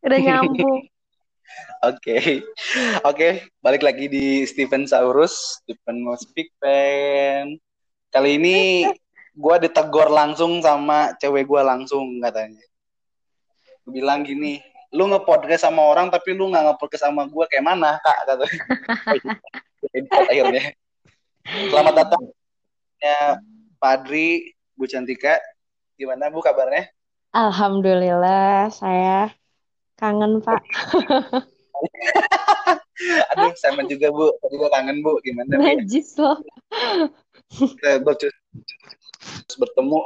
Udah nyambung. Oke, oke, balik lagi di Steven Saurus, Steven mau speak pen. Kali ini gue ditegur langsung sama cewek gue langsung katanya. Gue bilang gini, lu ngepodcast sama orang tapi lu nggak ngepodcast sama gue kayak mana kak katanya. akhirnya. Selamat datang ya Padri, Bu Cantika. Gimana Bu kabarnya? Alhamdulillah, saya kangen Pak. Aduh, sama juga Bu. Juga kangen Bu. Gimana? Najis loh. Kita terus bertemu.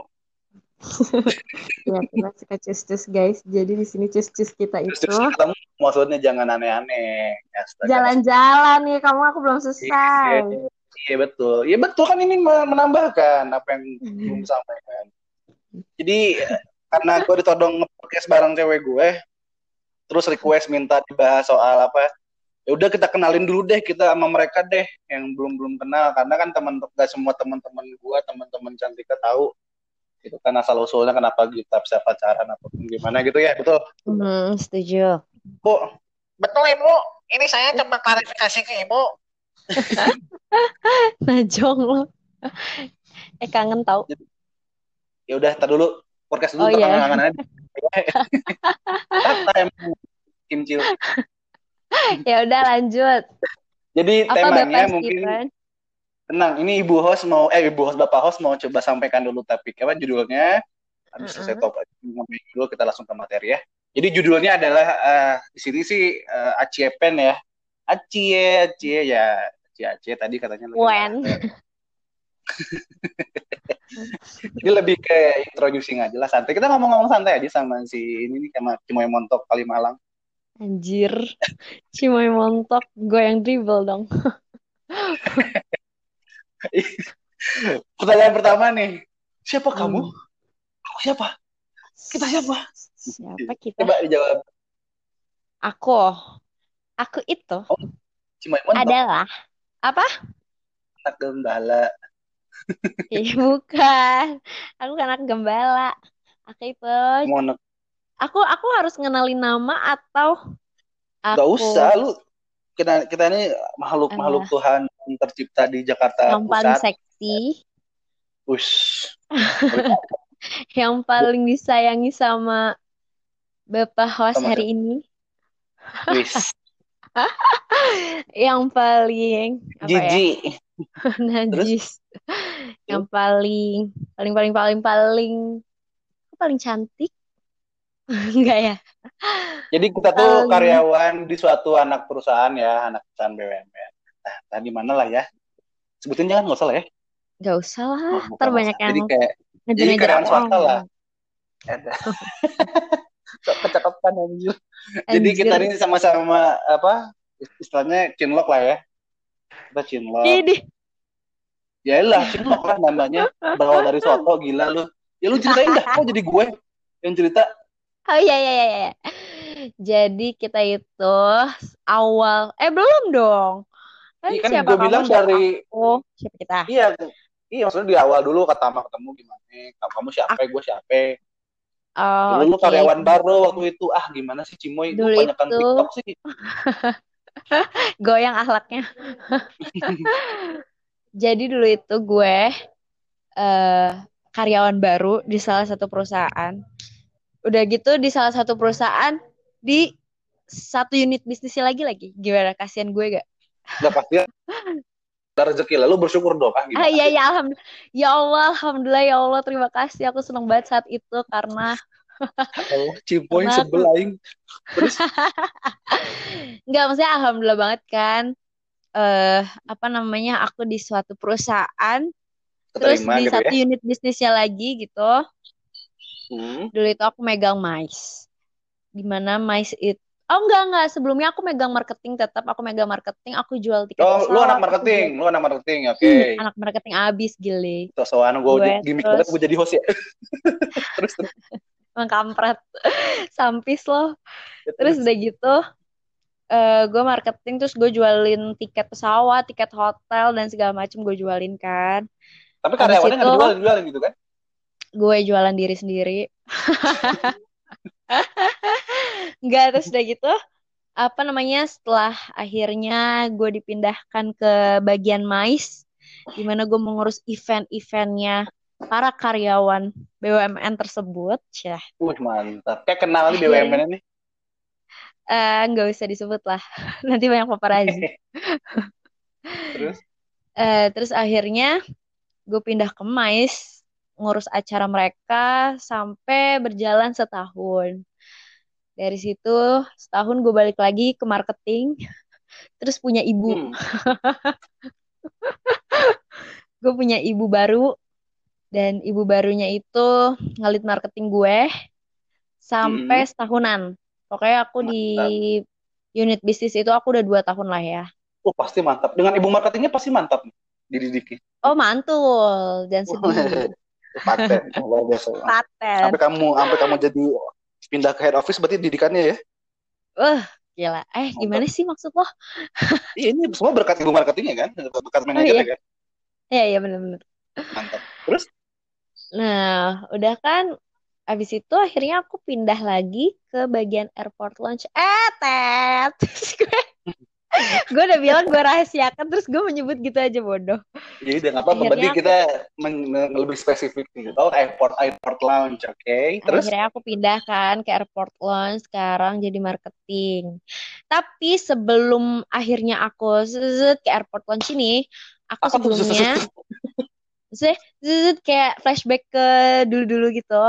ya, kita suka cus-cus guys. Jadi di sini cus-cus kita itu Terus ketemu maksudnya jangan aneh-aneh. Jalan-jalan nih. Kamu aku belum selesai. Iya, iya betul. Iya betul kan ini menambahkan apa yang belum disampaikan. Jadi karena gue ditodong nge-podcast bareng cewek gue, terus request minta dibahas soal apa ya udah kita kenalin dulu deh kita sama mereka deh yang belum belum kenal karena kan teman gak semua teman-teman gue teman-teman cantika tahu itu kan asal usulnya kenapa kita bisa pacaran atau gimana gitu ya betul Hmm, setuju. bu Betul Ibu, ini saya coba klarifikasi ke Ibu. Najong lo. Eh kangen tau. ya udah tar dulu podcast dulu Oh, iya. kangen-kangen aja Kim Cil. Ya udah lanjut. jadi Apa temanya Bapak mungkin Steven? tenang ini ibu host mau eh ibu host bapak host mau coba sampaikan dulu topik apa judulnya habis selesai top ngomongin dulu kita langsung ke materi ya jadi judulnya adalah eh, di sini sih uh, Aciepen ya Acie Acie ya Acie Acie tadi katanya lagi Wen. jadi lebih ke introducing aja lah santai kita ngomong-ngomong santai aja sama si ini nih sama Cimoy Montok Kalimalang Anjir. Cimoy montok. Gue yang dribble dong. pertanyaan pertama nih siapa kamu Hmm. aku siapa kita siapa Siapa kita? coba dijawab Aku. Aku itu Cimoy Montok adalah apa? anak gembala Ih, bukan. Aku kan anak gembala. Aku itu. anak Aku aku harus ngenalin nama atau aku Gak usah lu kita kita ini makhluk makhluk Tuhan yang tercipta di Jakarta yang paling Pusat. seksi, Ush. yang paling disayangi sama Bapak host Sama hari ini, Wis. yang paling apa ya? Najis. Yang paling paling paling paling paling paling cantik. Enggak ya? Jadi kita tuh Um, karyawan di suatu anak perusahaan ya, anak perusahaan BUMN. Nah, tadi mana lah ya? Sebutin jangan nggak usah lah ya. Enggak usah lah. Oh, bukan Ntar nggak banyak usah. yang Jadi kayak jadi karyawan swasta lah. Kecakapan anjir. Jadi kita ini sama-sama apa? Istilahnya cinlok lah ya. Kita cinlok. Idih. Ya lah, cinlok lah namanya. Berawal dari soto gila lu. Ya lu ceritain dah, kok jadi gue yang cerita. Oh iya iya iya. iya. Jadi kita itu awal eh belum dong. Kan Iya kan siapa gue kamu, bilang siapa dari aku, siapa kita? iya iya maksudnya di awal dulu pertama ketemu gimana kamu kamu siapa gue siapa Oh, dulu lu oke. karyawan baru waktu itu ah gimana sih Cimoy Dulu banyak itu- TikTok sih Goyang akhlaknya. Jadi dulu itu gue eh karyawan baru di salah satu perusahaan. Udah gitu di salah satu perusahaan di satu unit bisnisnya lagi lagi. Gimana kasihan gue gak? udah pasti ada rezeki lah lu bersyukur dong ah Ah iya iya alhamdulillah. Ya Allah, alhamdulillah ya Allah terima kasih. Aku seneng banget saat itu karena oh, Cimoy Karena sebel aing terus nggak maksudnya alhamdulillah banget kan. Eh apa namanya? Aku di suatu perusahaan terus keterima di gitu satu ya unit bisnisnya lagi gitu. Hmm. Dulu itu aku megang MICE. Di mana MICE itu Oh enggak enggak. Sebelumnya aku megang marketing tetap aku megang marketing. Aku jual tiket oh lu pesawat, anak aku marketing jual- lu anak marketing oke. Hmm, anak marketing abis gile. Sosokan gue Gue gimmick terus- banget gue jadi host ya. Terus terus. Emang kampret. Sampis loh. Terus. Udah gitu eh gue marketing terus gue jualin tiket pesawat tiket hotel dan segala macem gue jualin kan. Tapi karyawannya nggak dijual dijualin gitu kan gue jualan diri sendiri Enggak, terus udah gitu, apa namanya, setelah akhirnya gue dipindahkan ke bagian MICE, di mana gue mengurus event-eventnya para karyawan BUMN tersebut. Cah, Wih, mantap. Kayak kenal nih Akhirnya. BUMN ini. eh, nggak usah disebut lah. Nanti banyak paparazzi. Terus? Eh, terus akhirnya gue pindah ke MICE, ngurus acara mereka sampai berjalan setahun. Dari situ setahun gue balik lagi ke marketing, terus punya ibu. Hmm. Gue punya ibu baru dan ibu barunya itu ngelit marketing gue sampai setahunan. Pokoknya aku di unit bisnis itu aku udah dua tahun lah ya. Oh, pasti mantap. Dengan ibu marketingnya pasti mantap nih. Dididiki. Oh mantul, dan sedih. Paten, luar biasa. Paten. Sampai kamu sampai kamu jadi pindah ke head office berarti didikannya ya. Wah, gila. Eh, gimana sih maksud lo? Iya, ini semua berkat ibu marketingnya kan, berkat manajernya iya. kan. Iya, iya bener-bener. Mantap. Terus? Nah, udah kan abis itu akhirnya aku pindah lagi ke bagian airport lounge. Eh, tet. Terus gue, gue udah bilang gue rahasiakan, terus gue menyebut gitu aja bodoh. Jadi udah nggak apa-apa. Berarti Akhirnya aku- kita lebih spesifik nih. Oh, airport airport lounge, oke. Terus? Akhirnya aku pindah kan ke airport lounge, sekarang jadi marketing. Tapi sebelum akhirnya aku zzzz ke airport lounge ini, aku Apa sebelumnya zzzz, kayak flashback ke dulu-dulu gitu.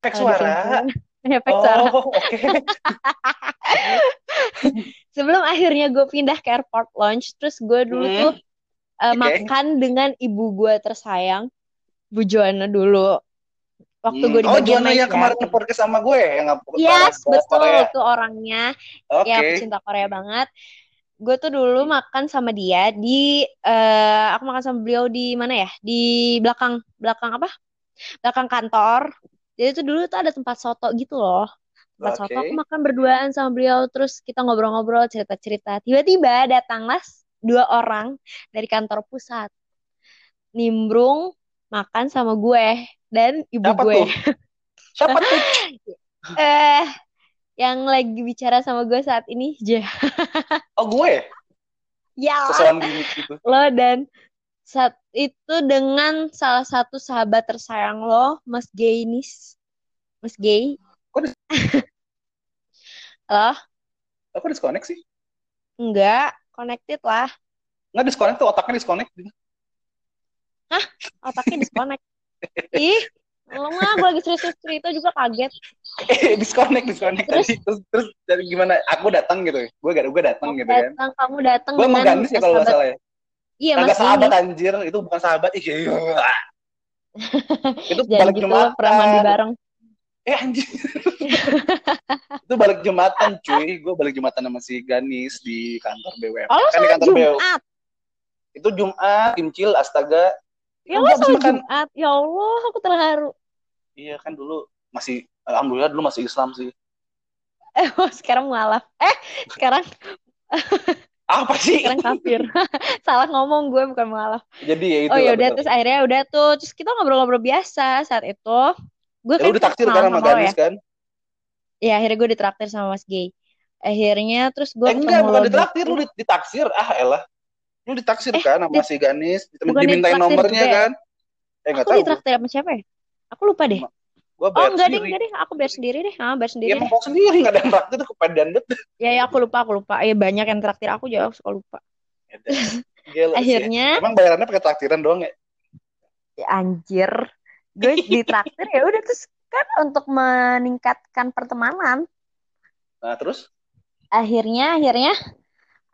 efek suara? Efek. Oh, oke. Sebelum akhirnya gue pindah ke airport lounge, terus gue dulu Hmm, tuh uh, oke. makan dengan ibu gue tersayang, Bu Joanna dulu. Waktu Hmm. gue di Oh, Joanna yang ya. kemarin podcast sama gue yang nggak Yes, betul Korea. tuh orangnya. Oke. Ya, pecinta Korea banget. Gue tuh dulu makan sama dia di, eh aku makan sama beliau di mana ya? Di belakang, belakang apa? Belakang kantor. Jadi tuh dulu tuh ada tempat soto gitu loh. Tempat soto Oke. aku makan berduaan sama beliau. Terus kita ngobrol-ngobrol, cerita-cerita. Tiba-tiba datanglah dua orang dari kantor pusat. Nimbrung makan sama gue dan ibu Siapa gue. tuh? Siapa tuh? Eh, yang lagi bicara sama gue saat ini, Ja. Oh, gue. Ya, Sesuatu gitu. lo dan saat itu dengan salah satu sahabat tersayang lo, Mas Gaynis. Mas Gay. Kok Halo? Aku disconnect sih. Enggak, connected lah. Nggak disconnect tuh otaknya disconnect. Otaknya disconnect. Ih, lo mah gue lagi serius cerita juga kaget. Eh, disconnect, disconnect Terus? tadi. Terus, terus dari gimana? Aku datang gitu. Gue gak, gue datang gitu kan. datang, kamu datang Gue mau Ganis ya kalau nggak salah ya. Iya, Kagak sahabat Gaynis. anjir, itu bukan sahabat. Ih, iya. itu balik gitu, pernah mandi Jumatan. bareng. Eh anjir. itu balik Jumatan cuy. Gue balik Jumatan sama si Ganis di kantor BWM. Oh, kan di kantor. Jumat. Itu Jumat, Kimcil, astaga. Ya habis salah makan. Jumat. Ya Allah, aku terharu. Iya kan dulu masih alhamdulillah dulu masih Islam sih. Eh, sekarang mualaf. Eh, sekarang Apa sih? sekarang kafir. Salah ngomong gue bukan mualaf. Jadi ya itu Oh ya lah, udah terus akhirnya udah tuh terus kita ngobrol-ngobrol biasa saat itu. Gue Ya, lu ditaksir kan sama ya. Kan? Ya akhirnya gue ditraktir sama Mas Gay. Akhirnya terus gue Eh enggak, bukan ditraktir, di- lu dit- ditaksir. Ah, elah. Lu ditaksir Eh, kan sama dit- si Ganis, dimintain nomornya ya? kan? Eh Aku tahu. ditraktir sama siapa ya? Aku lupa deh. Gua Oh bayar enggak deh, sendiri. enggak deh. Aku bayar sendiri deh. Ah, bayar Ya sendiri emang deh. kau sendiri enggak ada yang traktir tuh kepedean banget. Ya ya aku lupa, aku lupa. Ya banyak yang traktir aku juga aku suka lupa. Ya. Gila. Akhirnya Emang bayarannya pakai traktiran doang ya? ya, anjir. Gue ditraktir ya udah terus kan untuk meningkatkan pertemanan. Nah, terus? akhirnya akhirnya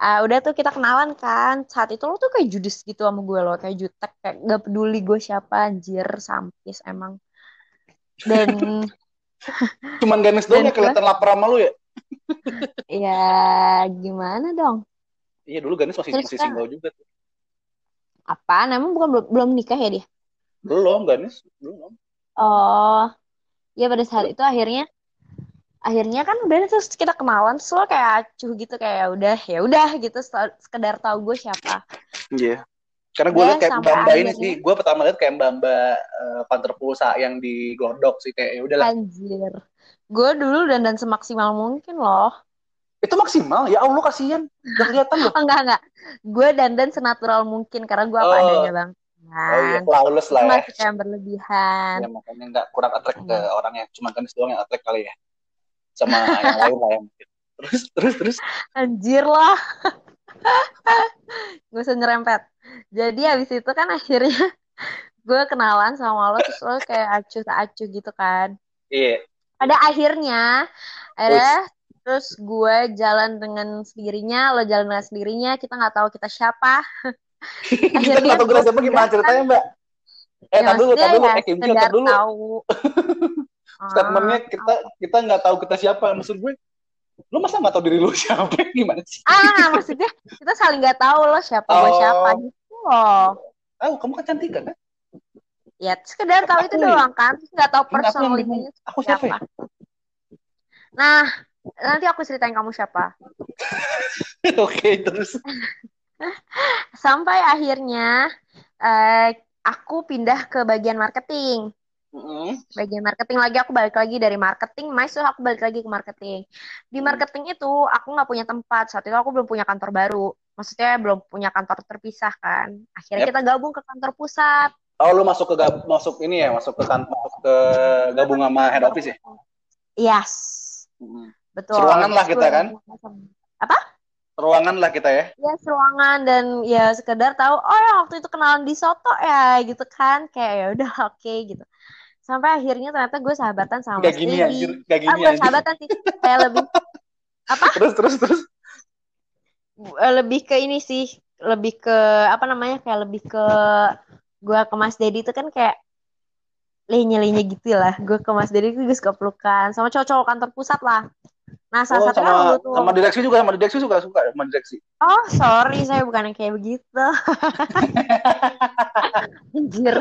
ah, udah tuh kita kenalan kan saat itu lo tuh kayak judes gitu sama gue loh kayak jutek kayak gak peduli gue siapa anjir sampis emang dan Cuman Ganis doang ya kelihatan lapar sama lu ya? ya gimana dong Iya, dulu Ganis masih Terus masih kan- single juga tuh. apaan emang bukan belum, belum nikah ya dia Belum, Ganis. Belum. oh ya pada saat itu akhirnya akhirnya kan udah terus kita kenalan terus lo kayak acuh gitu kayak ya udah ya udah gitu se- sekedar tahu gue siapa Iya. Karena gue liat kayak sampai Mbak Mbak ini sih, gue pertama liat kayak Mbak Mbak uh, Panther Pulsa yang di Glodok sih kayak ya udahlah. Anjir. gue dulu dandan semaksimal mungkin loh. Itu maksimal. Ya Allah kasihan. Gak kelihatan loh. Oh, enggak enggak. Gue dandan senatural mungkin karena gue apa Oh. adanya bang. Oh iya, Kan. flawless lah ya. masih kayak berlebihan. Ya makanya nggak kurang attract ke Hmm. orangnya. Cuma tenis doang yang attract kali ya. Sama yang lain lah ya mungkin. Terus, terus, terus. Anjir lah. Gue usah nyerempet. Jadi habis itu kan akhirnya gue kenalan sama lo terus lo kayak acuh tak acuh gitu kan. Iya. Pada akhirnya ada terus gue jalan dengan sendirinya, lo jalan dengan sendirinya, kita nggak tahu kita siapa. Kita Akhirnya nggak tahu kita siapa gimana ceritanya mbak? Eh, Ya, dulu, maksudnya dulu. ya Eh, Kim dulu. tahu. Statementnya kita kita nggak tahu kita siapa. Maksud gue, lu masa nggak tahu diri lu siapa? Gimana sih? Ah, maksudnya kita saling nggak tahu lo siapa gue Oh. siapa gitu loh. Tahu, kamu kan cantik kan? Ya sekedar tahu itu doang kan, terus nggak tahu Ini aku. Aku siapa ya? Nah, nanti aku ceritain kamu siapa. Oke, terus. Sampai akhirnya eh, aku pindah ke bagian marketing. Mm-mm. Bagian marketing lagi aku balik lagi dari marketing, masuk aku balik lagi ke marketing. Di marketing itu aku nggak punya tempat. Saat itu aku belum punya kantor baru. Maksudnya belum punya kantor terpisah kan. Akhirnya Yep. kita gabung ke kantor pusat. Oh, lu masuk ke gab- masuk ini ya, masuk ke kan masuk ke gabung sama head office ya? Yes, Mm-mm. betul. Seruangan lah kita kan? Ruangan lah kita ya. Ya seruangan dan ya sekedar tahu oh ya waktu itu kenalan di Soto ya gitu kan kayak ya udah oke gitu. Sampai akhirnya ternyata gue sahabatan sama Gak gini anjir, gak Ah, gini bukan anjir. sahabatan sih, kayak lebih Terus terus terus. eh, lebih ke ini sih, lebih ke apa namanya kayak lebih ke gue ke Mas Dedi itu kan kayak lenye-lenye gitu lah. Gue ke Mas Dedi itu gue suka pelukan sama cowok-cowok kantor pusat lah. Nah, Oh, salah satunya sama lu tuh. sama direksi juga sama direksi suka suka sama direksi. Oh, sorry, saya bukan yang kayak begitu. Anjir.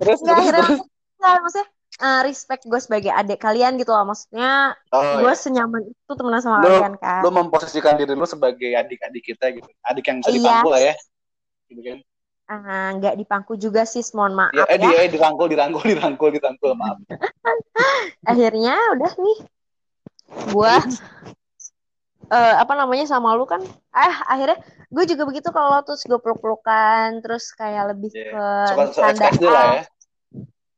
Terus Nggak, terus akhirnya terus. Nggak, maksudnya eh, respect gue sebagai adik kalian gitu loh. Maksudnya Oh, gue ya. senyaman itu temenan sama Lu- kalian kan. Lu memposisikan diri lu sebagai adik-adik kita gitu. Adik yang bisa Iya. dipangku lah ya. Gitu kan. Ah, nggak dipangku juga sih, mohon maaf Ya, eh, ya. dia eh, dirangkul, dirangkul, dirangkul, dirangkul, maaf. Akhirnya udah nih, gue eh, apa namanya sama lu kan. Eh, akhirnya gue juga begitu kalau terus gue peluk-pelukan, terus kayak lebih Iya. ke. SKSD lah ya.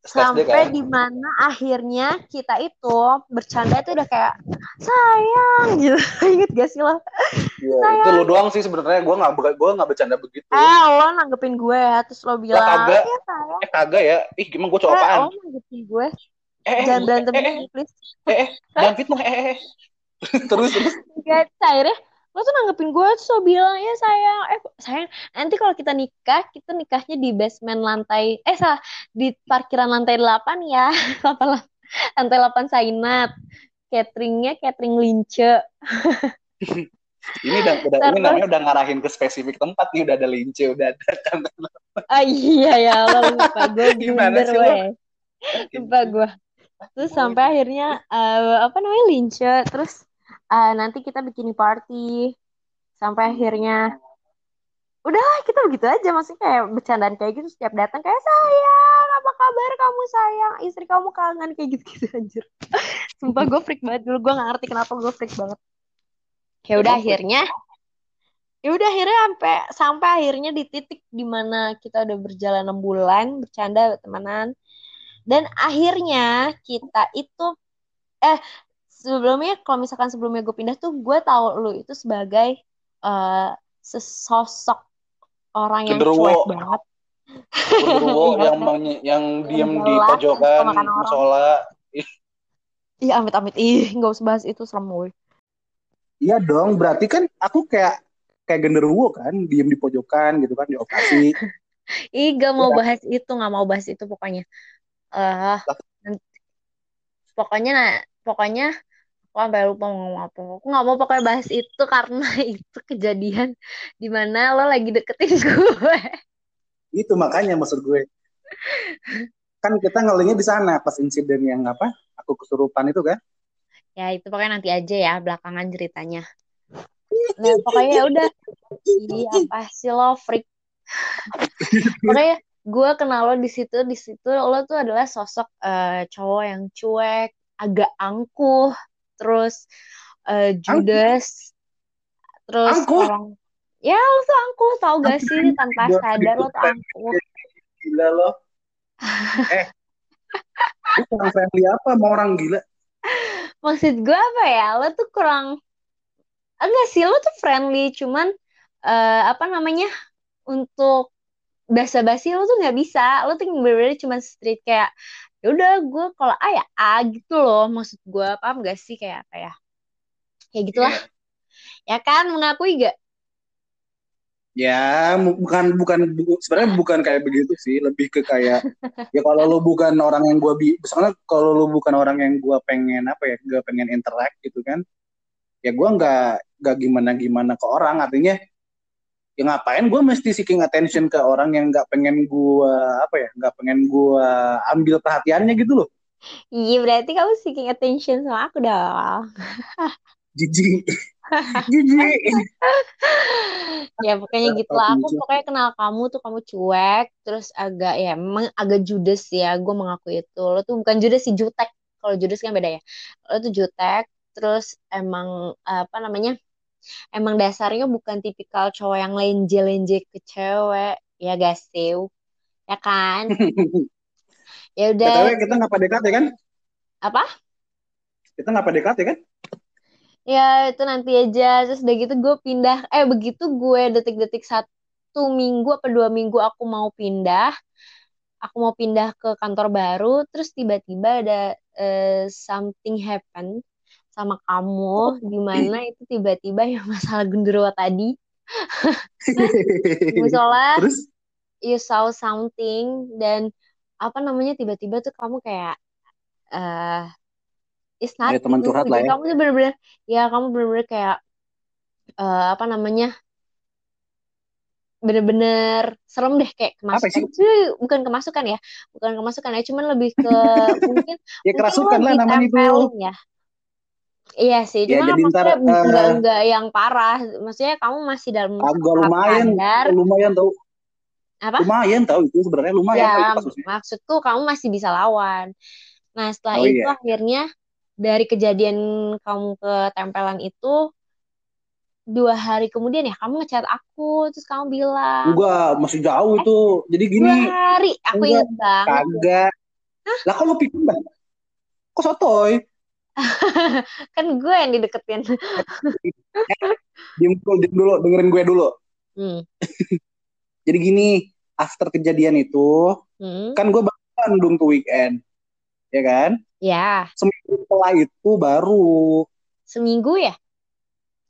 Sampai kan. di mana akhirnya kita itu bercanda itu udah kayak sayang gitu inget gak sih lo Iya, itu lu doang sih sebenarnya. Gua nggak gua nggak bercanda begitu. eh lo nanggepin gue ya terus lo bilang kagak. iya sayang Eh kagak ya. Ih, gimana gua cowok eh apaan? lo nanggepin gue Eh, eh, jangan eh, berantem eh, dulu please eh, eh, jangan fitnah, eh, eh, eh. terus, terus. Gak, akhirnya lo tuh nanggepin gue lo bilang ya sayang. Eh sayang nanti kalau kita nikah kita nikahnya di basement lantai eh salah di parkiran lantai 8 ya. 8 lantai 8 Sainat. Cateringnya catering lince. Ini udah, udah ini Terus. namanya udah ngarahin ke spesifik tempat nih, udah ada lince, udah ada ah iya ya lo lupa gue Gimana sih lo? lupa gue terus sampai akhirnya eh, apa namanya lince. Terus eh, nanti kita bikin party sampai akhirnya. Udah kita begitu aja. Maksudnya kayak bercandaan kayak gitu setiap datang. Kayak sayang apa kabar kamu? Sayang istri kamu kangen. Kayak gitu gitu anjir. Sumpah gue freak banget dulu. Gue gak ngerti kenapa gue freak banget. Ya udah akhirnya ya udah akhirnya sampai sampai akhirnya di titik di mana kita udah berjalan enam bulan bercanda temenan dan akhirnya kita itu eh sebelumnya kalau misalkan sebelumnya gue pindah tuh gue tahu lu itu sebagai eh sesosok orang yang Genderuwo. cuek banget Genderuwo Iya. yang yang diem di pojokan musola. Iya amit-amit ih nggak usah bahas itu serem gue Iya dong, berarti kan aku kayak kayak genderuwo kan, diem di pojokan gitu kan di operasi. ih gak mau Iya. bahas itu nggak mau bahas itu pokoknya eh nanti- pokoknya nah pokoknya aku sampai lupa mau ngomong apa aku nggak mau pokoknya bahas itu karena itu kejadian di mana lo lagi deketin gue Itu makanya maksud gue. Kan kita ngelingnya di sana pas insiden yang apa? Aku kesurupan itu kan. ya itu pokoknya nanti aja ya belakangan ceritanya nah pokoknya ya udah iya apa sih lo freak pokoknya gue kenal lo di situ di situ lo tuh adalah sosok eh, cowok yang cuek agak angkuh terus eh, judes terus Angkuh? orang ya lo tuh angkuh tau gak Angkuh. sih tanpa Gua sadar lo tuh angkuh Gila lo. eh, lu kurang friendly apa sama orang gila? maksud gue apa ya lo tuh kurang enggak sih lo tuh friendly cuman eh, apa namanya untuk basa-basi lo tuh nggak bisa lo tuh bener-bener cuma street kayak ya udah gue kalau A ya A gitu loh maksud gue paham gak sih? Kayak apa ya kayak gitulah ya kan? Mengakui gak? Ya, bukan bukan bu- sebenarnya bukan kayak begitu sih, lebih ke kayak ya kalau lu bukan orang yang gua bi, misalnya kalau lu bukan orang yang gua pengen apa ya, gak pengen interact gitu kan, ya gua nggak nggak gimana gimana ke orang, artinya ya ngapain gua mesti seeking attention ke orang yang nggak pengen gua apa ya, nggak pengen gua ambil perhatiannya gitu loh, iya berarti kamu seeking attention sama aku dong. Jijik, jijik. ya pokoknya gitu lah aku pokoknya kenal kamu tuh kamu cuek terus agak ya memang agak judes ya gue mengakui itu. Lo tuh bukan judes sih jutek. Kalau judes kan beda ya. Lo tuh jutek terus emang apa namanya emang dasarnya bukan tipikal cowok yang lenje-lenje ke cewek ya gak sih? Ya kan? Ya udah. Kita nggak PDKT ya kan? apa? Kita nggak PDKT ya kan? ya itu nanti aja. Terus udah gitu gue pindah. Eh begitu gue detik-detik satu minggu apa dua minggu aku mau pindah aku mau pindah ke kantor baru terus tiba-tiba ada eh, something happen sama kamu di mana itu tiba-tiba yang masalah genderuwo tadi musola Terus you saw something dan apa namanya tiba-tiba tuh kamu kayak eh it's Ada nothing teman curhat lah ya. kamu tuh bener-bener ya kamu bener-bener kayak eh apa namanya bener-bener serem deh kayak Apa sih? kemasukan Cuy, bukan kemasukan ya bukan kemasukan ya cuman lebih ke mungkin ya mungkin kerasukan lo lah namanya itu. ya iya sih Ya, cuman jadi maksudnya ntar, eh, enggak enggak yang parah maksudnya kamu masih dalam Agak tahap lumayan, sadar lumayan tau. apa Lumayan tau itu sebenarnya lumayan tau ya kasusnya. maksudku kamu masih bisa lawan nah setelah Oh, itu iya. akhirnya dari kejadian kamu ketempelan itu dua hari kemudian ya kamu ngechat aku terus kamu bilang Enggak, masih jauh Eh, itu. Jadi gini, dua hari aku enggak, inget banget kagak. Lah kok lu pikir? Kok sotoy? Kan gue yang dideketin Diam dulu, diam dulu, dengerin gue dulu. hmm. Jadi gini, after kejadian itu, Hmm. kan gue baru Bandung tuh weekend. Ya kan? ya Seminggu setelah itu baru. seminggu ya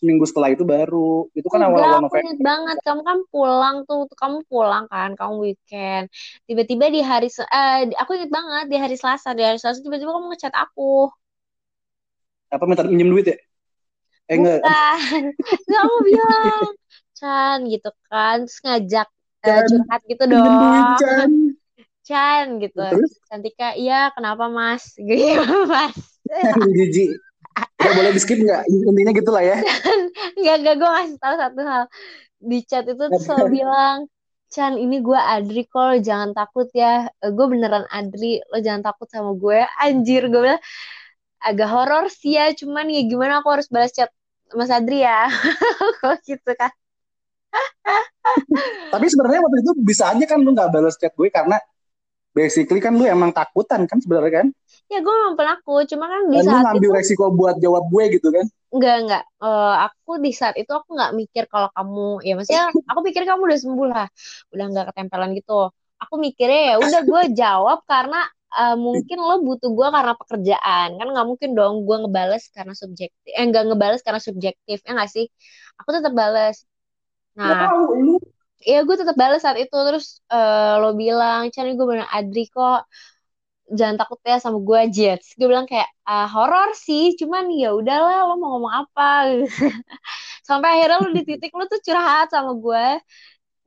Seminggu setelah itu baru. Itu kan awal-awal aku November. inget banget. Kamu kan pulang tuh, kamu pulang kan, kamu weekend. Tiba-tiba di hari, eh, di- aku inget banget di hari Selasa, di hari Selasa tiba-tiba kamu ngechat aku. Apa minta minjem duit ya? Eh enggak, kamu bilang, Chan gitu kan, terus ngajak eh, Chan, curhat gitu minjem duit, dong. Chan. Chan gitu. Terus? Cantika, iya kenapa mas? Gitu mas. Jijik. Ya, boleh di skip nggak? Intinya gitu lah ya. Enggak, enggak, gue ngasih tahu satu hal. Di chat itu tuh selalu bilang, Chan, ini gue Adri kok, jangan takut ya. Gue beneran Adri, lo jangan takut sama gue. Anjir, gue bilang, agak horor sih ya, cuman ya gimana aku harus balas chat Mas Adri ya. Kok gitu kan. Tapi sebenarnya waktu itu bisa aja kan lu nggak balas chat gue karena basically kan lu emang takutan kan sebenarnya kan. Ya gue memang penakut, cuma kan di Dan lu ngambil itu, resiko buat jawab gue gitu kan. enggak, enggak. Eh, aku di saat itu aku nggak mikir kalau kamu, ya maksudnya aku pikir kamu udah sembuh lah. Udah nggak ketempelan gitu. Aku mikirnya ya udah gue jawab karena eh, mungkin lo butuh gue karena pekerjaan. Kan nggak mungkin dong gue ngebales karena subjektif eh nggak ngebales karena subjektif ya nggak sih? Aku tetap Nggak nah tahu lu. ya gue tetap bales saat itu. Terus eh, lo bilang cari gue bener Adri kok. Jangan takut ya sama gue Jets. Gue bilang kayak ah, horor sih. Cuman ya udahlah lo mau ngomong apa? Sampai akhirnya lo di titik lo tuh curhat sama gue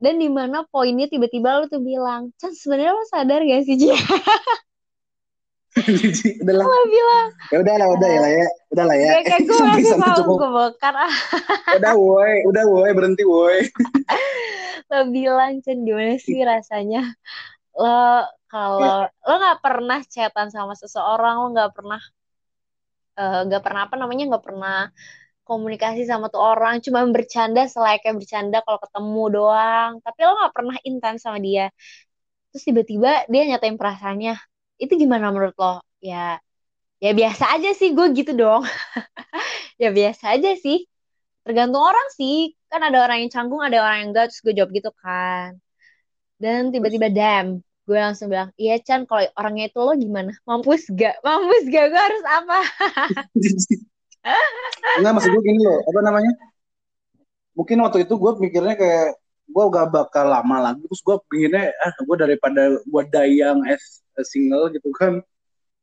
dan di mana poinnya tiba-tiba lo tuh bilang Chan sebenarnya lo sadar gak sih Jia. udah lah. lo bilang Ya udah lah, udah ya lah ya. Udah lah ya. kayak kayak gue Sampai mau cukup. gue ah Udah woi, udah woi, berhenti woi. lo bilang Chan gimana sih rasanya lo kalau lo nggak pernah chatan sama seseorang lo nggak pernah eh, nggak pernah apa namanya nggak pernah komunikasi sama tuh orang cuma bercanda selayaknya bercanda kalau ketemu doang tapi lo nggak pernah intens sama dia terus tiba-tiba dia nyatain perasaannya itu gimana menurut lo? Ya ya biasa aja sih gue gitu dong. Ya biasa aja sih. Tergantung orang sih. Kan ada orang yang canggung ada orang yang enggak terus gue jawab gitu kan. Dan tiba-tiba damn gue langsung bilang iya Chan kalau orangnya itu lo gimana? Mampus gak? Mampus gak? Gue harus apa? Enggak maksud gue gini loh, apa namanya? Mungkin waktu itu gue mikirnya kayak gue gak bakal lama lagi, terus gue pinginnya ah gue daripada gue dayang a single gitu kan,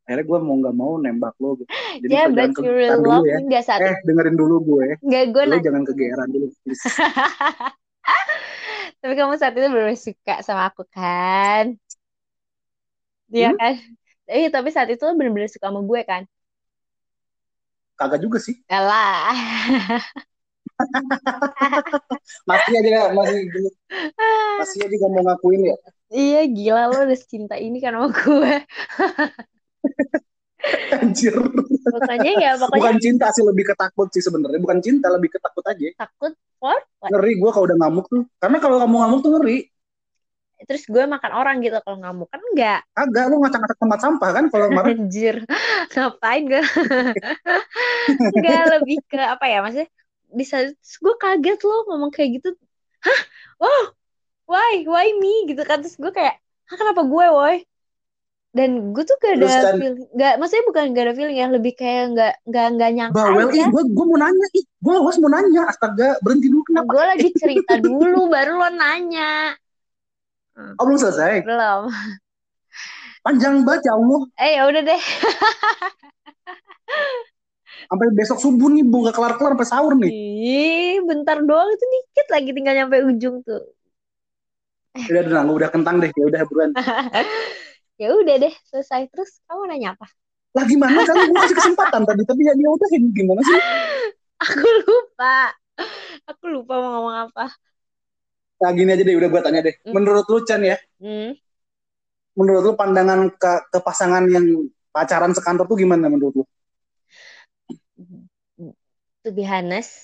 akhirnya gue mau nggak mau nembak lo gitu. Jadi yeah, but you really love ya. gak saat Eh dengerin dulu gue, Nggak, gue lo jangan kegeeran dulu. please. tapi kamu saat itu benar suka sama aku kan Iya Hmm? kan tapi tapi saat itu lo bener-bener suka sama gue kan Kagak juga sih, Alah. masih aja masih masih aja gak mau ngakuin ya. Iya gila lo udah cinta ini kan sama gue. Anjir. Pokoknya ya pokoknya Bukan cinta sih lebih ketakut sih sebenarnya, bukan cinta lebih ketakut aja. takut for what? Ngeri gue kalau udah ngamuk tuh, karena kalau kamu ngamuk tuh ngeri. Terus gue makan orang gitu kalau ngamuk kan enggak. Agak lu ngacak-ngacak tempat sampah kan kalau marah. Anjir. Ngapain gue? Enggak lebih ke apa ya maksudnya terus gue kaget lo ngomong kayak gitu. Hah? Wow. Why? Why me? Gitu kan terus gue kayak, "Hah, kenapa gue, woi?" Dan gue tuh gak ada kan- feeling, gak, maksudnya bukan gak ada feeling ya, lebih kayak gak, gak, gak nyangka Bawel, aja. ih gue gue mau nanya, ih gue awas mau nanya, astaga berhenti dulu kenapa? Gue lagi cerita dulu, baru lo nanya. Oh belum selesai, Belum. panjang banget ya Allah, Eh ya udah deh. sampai besok subuh nih, bu gak kelar-kelar sampai sahur nih. Ih, bentar doang itu dikit lagi tinggal nyampe ujung tuh. Udah udah udah kentang deh, ya udah buruan. Ya udah deh, selesai. Terus kamu nanya apa? Lah gimana kan gue kasih kesempatan tadi, tapi ya dia udah gimana sih? Aku lupa. Aku lupa mau ngomong apa. Nah gini aja deh, udah gue tanya deh. Hmm. Menurut lu Chan ya, Hmm. menurut lu pandangan ke, ke pasangan yang pacaran sekantor tuh gimana menurut lu? To be honest,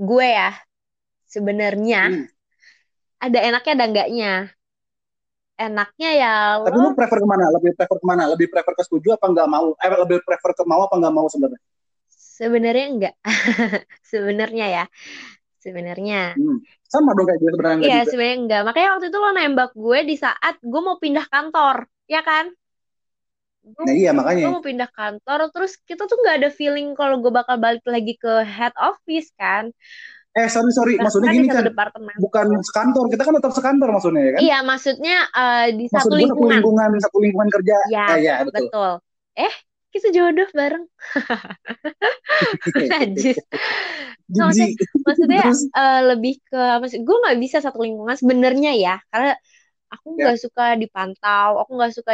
gue ya sebenarnya Hmm. Ada enaknya ada enggaknya. Enaknya ya Tapi lo lu prefer ke mana? Lebih prefer ke mana? Lebih prefer ke setuju apa nggak mau? Eh lebih prefer ke mau apa nggak mau sebenarnya? sebenarnya enggak. sebenarnya ya. Sebenarnya. Hmm. Sama dong kayak gue sebenarnya Iya, sebenarnya enggak. Makanya waktu itu lo nembak gue di saat gue mau pindah kantor, ya kan? Gue Nah iya gue makanya. mau pindah kantor, terus kita tuh nggak ada feeling kalau gue bakal balik lagi ke head office kan? Eh sorry sorry, maksudnya di gini kan, bukan sekantor, kita kan tetap sekantor maksudnya ya kan? Iya, maksudnya eh, di Maksud satu gue satu lingkungan. lingkungan, satu lingkungan kerja. Ya, Eh, ya betul. betul. Eh, kita jodoh bareng. Najis. Nggak, maksudnya, Jijik. maksudnya Terus eh, lebih ke sih? Gue nggak bisa satu lingkungan sebenarnya ya, karena aku Ya. nggak suka dipantau, aku nggak suka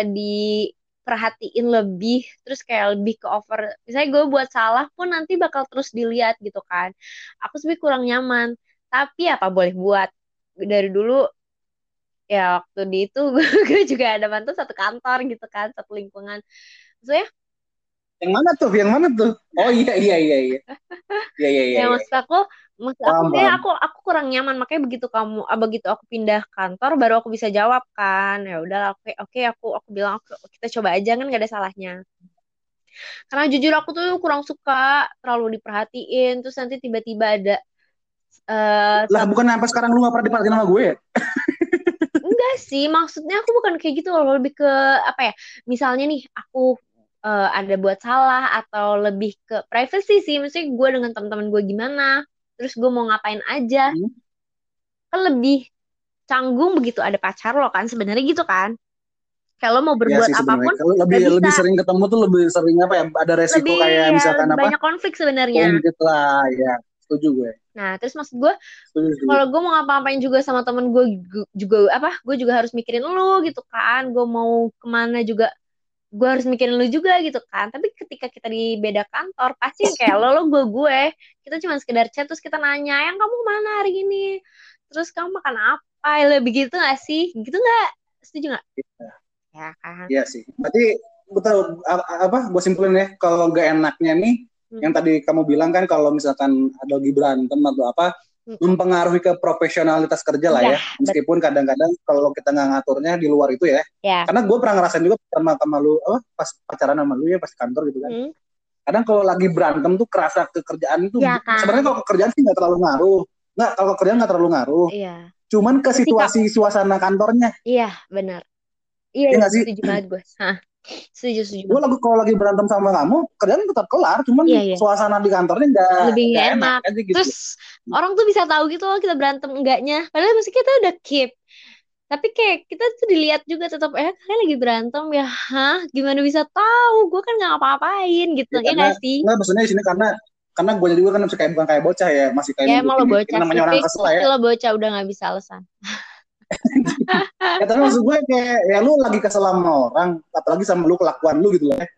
diperhatiin lebih, terus kayak lebih ke over. Misalnya gue buat salah pun nanti bakal terus dilihat gitu kan. Aku sebenarnya kurang nyaman. Tapi apa boleh buat? Dari dulu ya waktu di itu gue juga ada mantan satu kantor gitu kan, satu lingkungan. Maksudnya yang mana tuh? Yang mana tuh? Oh iya iya iya iya. Iya iya iya. ya iya. maksud aku maksud aku kayak aku aku kurang nyaman makanya begitu kamu ah, begitu aku pindah kantor baru aku bisa jawab kan. Ya udah oke oke aku aku bilang oke kita coba aja kan gak ada salahnya. Karena jujur aku tuh kurang suka terlalu diperhatiin terus nanti tiba-tiba ada eh Lah bukan sampai sekarang lu gak pernah diperhatiin sama gue? Enggak sih maksudnya aku bukan kayak gitu loh lebih ke apa ya misalnya nih aku eh, ada buat salah atau lebih ke privacy sih. Maksudnya gue dengan teman-teman gue gimana terus gue mau ngapain aja Hmm. kan lebih canggung begitu ada pacar lo kan sebenarnya gitu kan kalau mau Iya berbuat sih apa pun. Kalau lebih bisa. lebih sering ketemu tuh lebih sering apa ya? Ada resiko lebih kayak ya, misalkan lebih apa? banyak konflik sebenarnya Konflik lah ya. Setuju gue. nah terus maksud gue kalau gue mau ngapa-ngapain juga sama temen gue gu- juga apa gue juga harus mikirin lu gitu kan gue mau ke mana juga gue harus mikirin lu juga gitu kan tapi ketika kita di beda kantor pasti kayak lo lo gue gue kita cuma sekedar chat terus kita nanya yang kamu ke mana hari ini terus kamu makan apa lebih gitu gak sih gitu nggak setuju nggak ya kan Iya sih. Berarti betul apa? Gue simpulin ya. Kalau gak enaknya nih Hmm. yang tadi kamu bilang kan kalau misalkan ada lagi berantem atau apa. Mempengaruhi ke profesionalitas kerja lah Iya, ya meskipun kadang-kadang kalau kita nggak ngaturnya di luar itu ya Ya. karena gue pernah ngerasain juga sama sama lu apa pas pacaran sama lu ya pas kantor gitu kan Hmm. kadang kalau lagi berantem tuh kerasa kekerjaan itu Iya kan? sebenarnya kalau kerjaan sih nggak terlalu ngaruh nggak kalau kerjaan nggak terlalu ngaruh Iya. cuman ke situasi suasana kantornya Iya, benar. Iya, iya, nggak sih? setuju banget gue. Hah. Setuju, setuju. gue lagi kalau lagi berantem sama kamu kerjaan tetap kelar cuman Iya, iya. suasana di kantornya nggak Lebih nggak nggak enak. aja gitu Terus orang tuh bisa tahu gitu loh kita berantem enggaknya. Padahal mesti kita udah keep. Tapi kayak kita tuh dilihat juga tetap eh kalian lagi berantem ya. Hah? Gimana bisa tahu? Gue kan nggak ngapa-ngapain gitu. Ya, Ya nggak sih? Enggak, maksudnya di sini karena karena gue juga kan masih kayak bukan kayak bocah ya, masih kayak Ya emang lo bocah namanya orang kesel ya. Lo bocah udah nggak bisa alasan. Ya tapi maksud gue kayak ya lu lagi kesel sama orang, apalagi sama lu kelakuan lu gitu lah ya.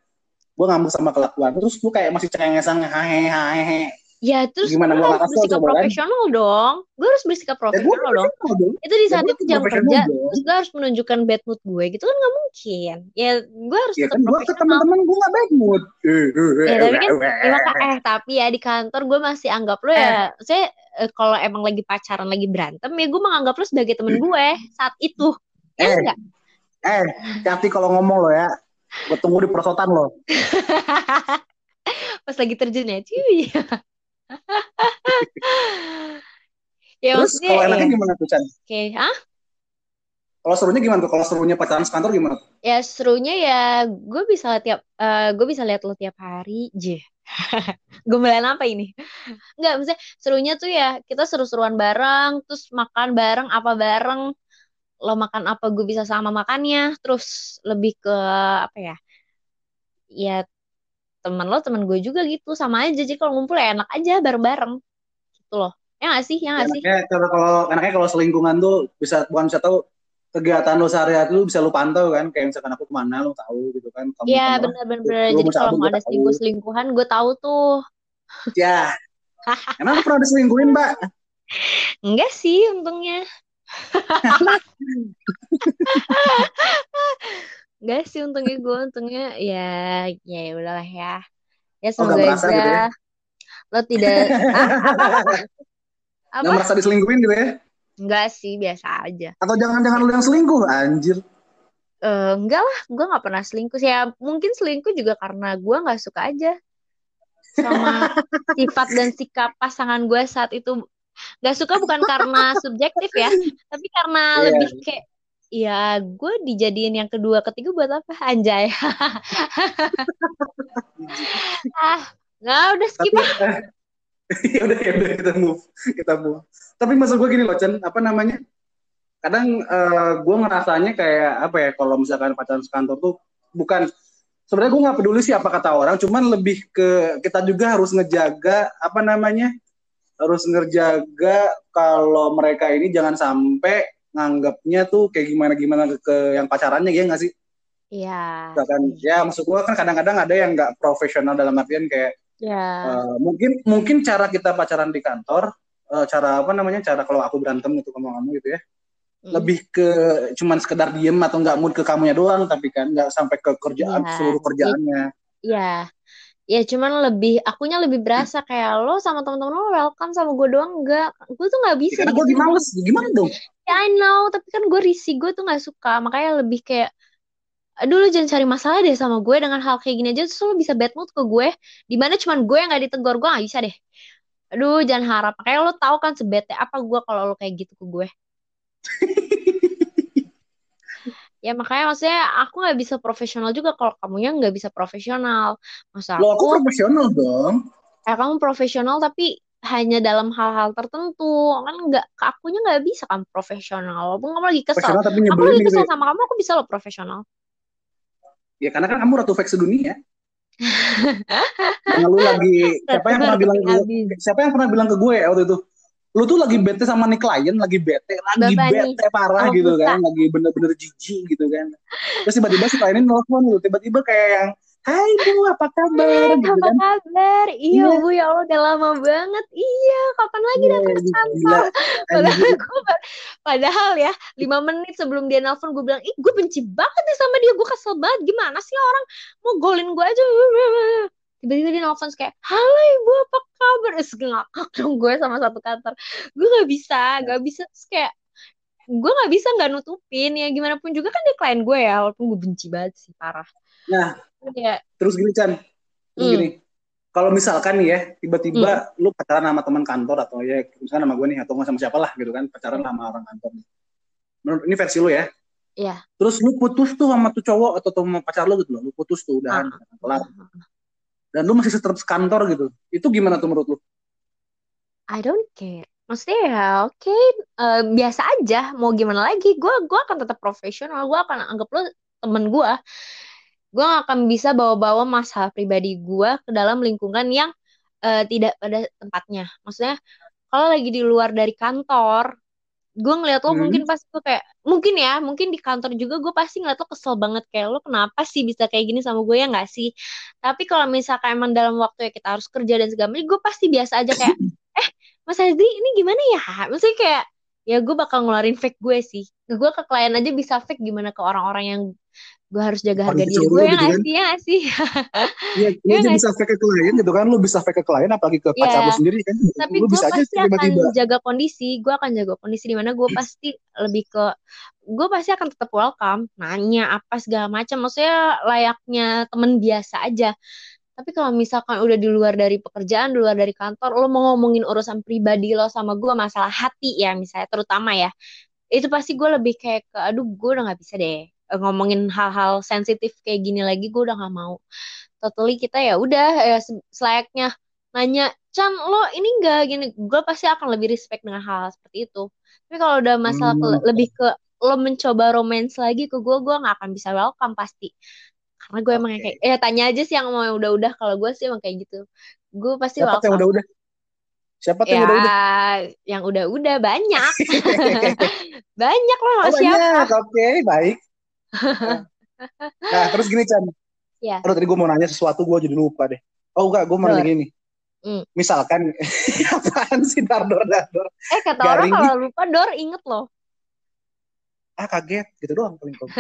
Gue ngambek sama kelakuan, terus lu kayak masih cengengesan hahe. Ya terus Gimana gue gua harus nggak bersikap coba kan? profesional dong. Gue harus bersikap Ya gue profesional dong. profesional dong. Itu di Ya saat gue itu jam profesional kerja. dong. Terus gue harus menunjukkan bad mood gue gitu kan nggak mungkin. Ya gue harus Ya tetap kan gue ke profesional. teman-teman gue gak bad mood. Eh, eh, Ya eh, tapi kan eh, ya maka eh tapi ya di kantor gue masih anggap lo ya saya eh, kalau emang lagi pacaran lagi berantem ya gue menganggap lo sebagai temen gue saat itu ya Eh. enggak Eh, hati kalau ngomong lo ya. Gue tunggu di perosotan lo. pas lagi terjun ya cuy ya Terus maksudnya kalau ya enaknya gimana tuh, Chan? oke ah Kalau serunya gimana tuh? Kalau serunya pacaran sekantor gimana? ya serunya ya gue bisa lihat tiap eh, gue bisa lihat lo tiap hari je Gombalan apa ini? Enggak, maksudnya serunya tuh ya kita seru-seruan bareng, terus makan bareng, apa bareng, lo makan apa gue bisa sama makannya, terus lebih ke apa ya? Ya teman lo teman gue juga gitu. Sama aja jadi kalau ngumpul ya enak aja bareng-bareng. Gitu loh. Ya nggak sih? Ya sih? Enaknya kalau kalau enaknya kalau selingkungan tuh bisa bukan bisa tahu kegiatan lo sehari-hari lu bisa lu pantau kan. Kayak misalkan aku ke mana lu tahu gitu kan. Iya benar-benar jadi kalau mau ada selingkuh selingkuhan gue tahu tuh. Ya emang lu pernah diselingkuhin mbak? Enggak sih untungnya enggak sih untungnya gue untungnya ya ya udahlah ya. Ya Oh, semoga merasa aja gitu ya? lo tidak ah, apa apa? merasa diselingkuhin gitu ya? Enggak sih biasa aja. Atau jangan-jangan lu yang selingkuh? Anjir. Eh, enggak lah gue nggak pernah selingkuh sih. Ya mungkin selingkuh juga karena gue nggak suka aja. Sama sifat dan sikap pasangan gue saat itu. Nggak suka bukan karena subjektif ya tapi karena Iya. lebih kayak ya gue dijadiin yang kedua ketiga buat apa? Anjay. Ah nggak udah skip tapi ah ya udah ya udah kita move kita move. Tapi maksud gue gini loh Chen apa namanya? Kadang eh, gue ngerasanya kayak apa ya kalau misalkan pacaran sekantor tuh bukan sebenarnya gue nggak peduli sih apa kata orang cuman lebih ke kita juga harus ngejaga apa namanya? Harus ngejaga kalau mereka ini jangan sampai nganggapnya tuh kayak gimana gimana ke, ke yang pacarannya ya nggak sih? Ya misalkan ya maksud gue kan kadang-kadang ada yang nggak profesional dalam artian kayak ya Eh, mungkin mungkin cara kita pacaran di kantor eh, cara apa namanya cara kalau aku berantem gitu sama kamu gitu ya Mm. lebih ke cuman sekedar diem atau nggak mood ke kamunya doang tapi kan nggak sampai ke kerjaan Iya, seluruh kerjaannya. Ya ya cuman lebih akunya lebih berasa kayak lo sama temen-temen lo welcome sama gue doang enggak gue tuh nggak ya, bisa karena gue males gimana dong Ya I know, tapi kan gue risih, gue tuh gak suka. Makanya lebih kayak, aduh lu jangan cari masalah deh sama gue dengan hal kayak gini aja. Terus lu bisa bad mood ke gue. Di mana cuman gue yang gak ditegur, gue gak bisa deh. Aduh jangan harap. Makanya lu tahu kan sebete apa gue kalau lu kayak gitu ke gue. ya makanya maksudnya aku gak bisa profesional juga kalau kamunya gak bisa profesional. Masa lo aku aku, profesional dong eh, kamu profesional tapi hanya dalam hal-hal tertentu. Kan nggak, akunya nggak bisa kan profesional. Walaupun kamu lagi kesel. tapi Aku lagi gitu kesel ya. sama kamu, aku bisa loh profesional. ya karena kan kamu ratu fake sedunia Karena lu lagi siapa yang pernah bilang ke siapa yang pernah bilang ke gue ya waktu itu lu tuh lagi bete sama nih klien lagi bete lagi Bapak nih. bete parah Oh, gitu buta. kan lagi bener-bener jijik gitu kan terus tiba-tiba si kliennya nelfon lu tiba-tiba kayak yang Hai Bu apa kabar gitu Apa kan kabar? Iya, Iya. Bu, ya Allah udah lama banget. Iya, kapan lagi Iya, datang ke gila. kantor? Padahal, gue padahal ya, lima menit sebelum dia nelpon, gue bilang, ih gue benci banget nih sama dia. Gue kesel banget. Gimana sih orang mau golin gue aja. Tiba-tiba dia nelfon kayak halo ibu apa kabar terus ngakak dong gue sama satu kantor gue nggak bisa nggak bisa terus kayak gue nggak bisa nggak nutupin ya gimana pun juga kan dia klien gue ya walaupun gue benci banget sih parah Nah, ya terus gini Chan, terus Hmm. gini. Kalau misalkan nih ya, tiba-tiba lu pacaran sama teman kantor atau ya misalkan sama gue nih atau sama siapa lah gitu kan, pacaran sama orang kantor. Menurut ini versi lu ya. Iya. Terus lu putus tuh sama tuh cowok atau sama pacar lu gitu loh, lu putus tuh udahan Ah. kelar. Dan lu masih tetap sekantor gitu. Itu gimana tuh menurut lu? I don't care. Maksudnya ya oke eh, biasa aja. Mau gimana lagi? Gue gua akan tetap profesional. Gue akan anggap lo temen gue. Gue gak akan bisa bawa-bawa masalah pribadi gue ke dalam lingkungan yang eh, tidak pada tempatnya. Maksudnya kalau lagi di luar dari kantor, gue ngeliat lo Hmm. mungkin pas gue kayak mungkin ya, mungkin di kantor juga gue pasti ngeliat lo kesel banget kayak lo kenapa sih bisa kayak gini sama gue ya nggak sih? Tapi kalau misalkan emang dalam waktu ya kita harus kerja dan segala macam, gue pasti biasa aja kayak eh Mas Azri ini gimana ya? Maksudnya kayak ya gue bakal ngeluarin fake gue sih. Gue ke klien aja bisa fake gimana ke orang-orang yang gue harus jaga harga diri gue ya gitu kan. sih ya sih. Iya, Iya aja nggak bisa fake ke klien gitu kan, lu bisa fake ke klien apalagi ke pacar Iya. lu sendiri kan. Tapi lu gue bisa aja pasti akan tiba-tiba. jaga kondisi. Gue akan jaga kondisi di mana gue pasti lebih ke gue pasti akan tetap welcome, nanya apa segala macam. Maksudnya layaknya temen biasa aja. Tapi kalau misalkan udah di luar dari pekerjaan, di luar dari kantor, lo mau ngomongin urusan pribadi lo sama gue, masalah hati ya misalnya, terutama ya, itu pasti gue lebih kayak ke, aduh gue udah nggak bisa deh eh, ngomongin hal-hal sensitif kayak gini lagi, gue udah nggak mau. Totally kita ya udah ya se- selayaknya nanya, Chan lo ini enggak gini, gue pasti akan lebih respect dengan hal, hal seperti itu. Tapi kalau udah masalah Hmm. lebih ke lo mencoba romance lagi ke gue, gue nggak akan bisa welcome pasti. Karena gue emang yang Oke. kayak, eh tanya aja sih yang mau yang udah-udah. Kalau gue sih emang kayak gitu. Gue pasti Siapa tuh yang welcome. udah-udah? Siapa tuh yang Ya, udah-udah? yang udah-udah banyak. banyak lah Oh siapa. banyak, oke, baik. Nah, terus gini Chan. Ya. Aduh tadi gue mau nanya sesuatu, gue jadi lupa deh. Oh enggak, gue mau nanya gini. Hmm. Misalkan, apaan sih Dardor, Dardor? Eh kata orang Garing. kalau lupa Dor inget loh. Ah kaget, gitu doang paling kok.